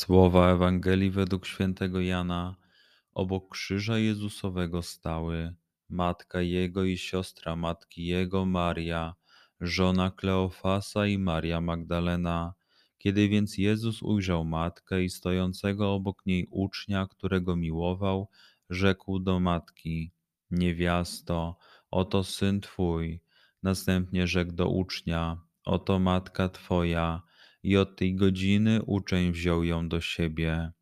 Słowa Ewangelii według świętego Jana obok krzyża Jezusowego stały matka jego i siostra matki jego, Maria, żona Kleofasa i Maria Magdalena. Kiedy więc Jezus ujrzał matkę i stojącego obok niej ucznia, którego miłował, rzekł do matki: Niewiasto, oto syn twój. Następnie rzekł do ucznia: Oto matka twoja. I od tej godziny uczeń wziął ją do siebie.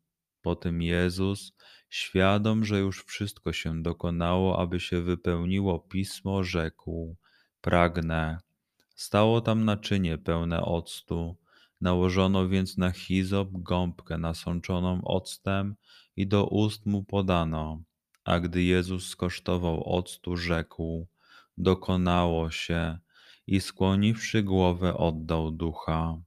Potem Jezus, świadom, że już wszystko się dokonało, aby się wypełniło pismo, rzekł: Pragnę. Stało tam naczynie pełne octu. Nałożono więc na hizop gąbkę nasączoną octem i do ust mu podano. A gdy Jezus skosztował octu, rzekł: Dokonało się, i skłoniwszy głowę, oddał ducha.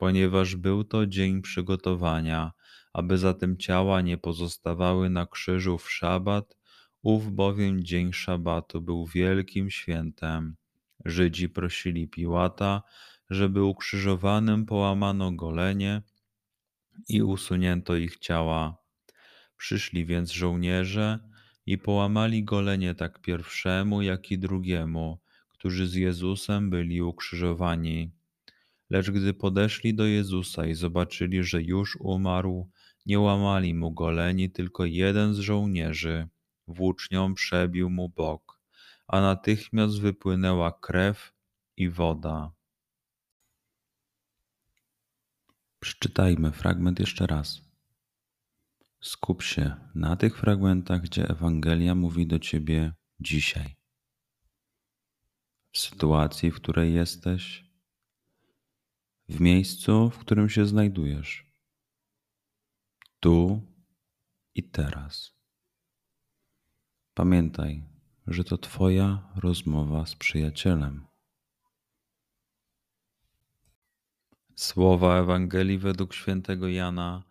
Ponieważ był to dzień przygotowania, aby zatem ciała nie pozostawały na krzyżu w szabat, ów bowiem dzień szabatu był wielkim świętem. Żydzi prosili Piłata, żeby ukrzyżowanym połamano golenie i usunięto ich ciała. Przyszli więc żołnierze i połamali golenie tak pierwszemu, jak i drugiemu, którzy z Jezusem byli ukrzyżowani. Lecz gdy podeszli do Jezusa i zobaczyli, że już umarł, nie łamali mu goleni, tylko jeden z żołnierzy włócznią przebił mu bok, a natychmiast wypłynęła krew i woda. Przeczytajmy fragment jeszcze raz. Skup się na tych fragmentach, gdzie Ewangelia mówi do ciebie dzisiaj. W sytuacji, w której jesteś, w miejscu, w którym się znajdujesz tu i teraz. Pamiętaj, że to Twoja rozmowa z przyjacielem. Słowa Ewangelii według świętego Jana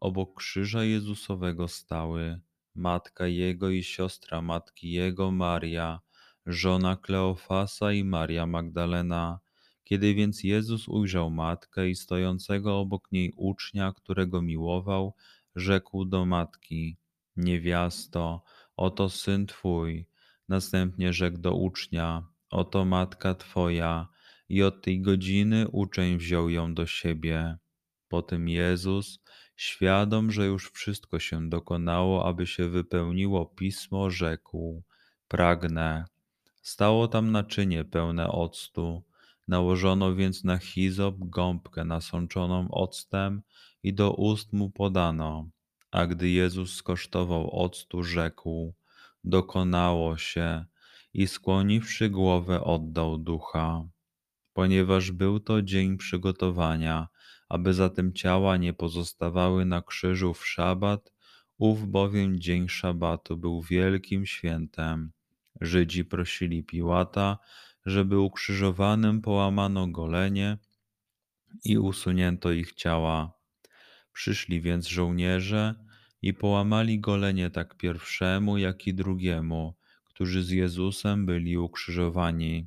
obok krzyża Jezusowego stały matka jego i siostra matki jego, Maria, żona Kleofasa i Maria Magdalena. Kiedy więc Jezus ujrzał matkę i stojącego obok niej ucznia, którego miłował, rzekł do matki: Niewiasto, oto syn twój. Następnie rzekł do ucznia: Oto matka twoja. I od tej godziny uczeń wziął ją do siebie. Potem Jezus, świadom, że już wszystko się dokonało, aby się wypełniło pismo, rzekł: Pragnę. Stało tam naczynie pełne octu. Nałożono więc na hizop gąbkę nasączoną octem i do ust mu podano. A gdy Jezus skosztował octu, rzekł: Dokonało się, i skłoniwszy głowę, oddał ducha. Ponieważ był to dzień przygotowania, aby zatem ciała nie pozostawały na krzyżu w szabat, ów bowiem dzień szabatu był wielkim świętem. Żydzi prosili Piłata, żeby ukrzyżowanym połamano golenie i usunięto ich ciała. Przyszli więc żołnierze i połamali golenie tak pierwszemu, jak i drugiemu, którzy z Jezusem byli ukrzyżowani.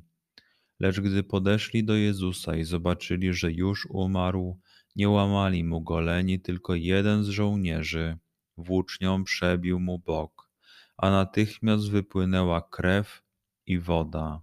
Lecz gdy podeszli do Jezusa i zobaczyli, że już umarł, nie łamali mu goleni, tylko jeden z żołnierzy włócznią przebił mu bok, a natychmiast wypłynęła krew i woda.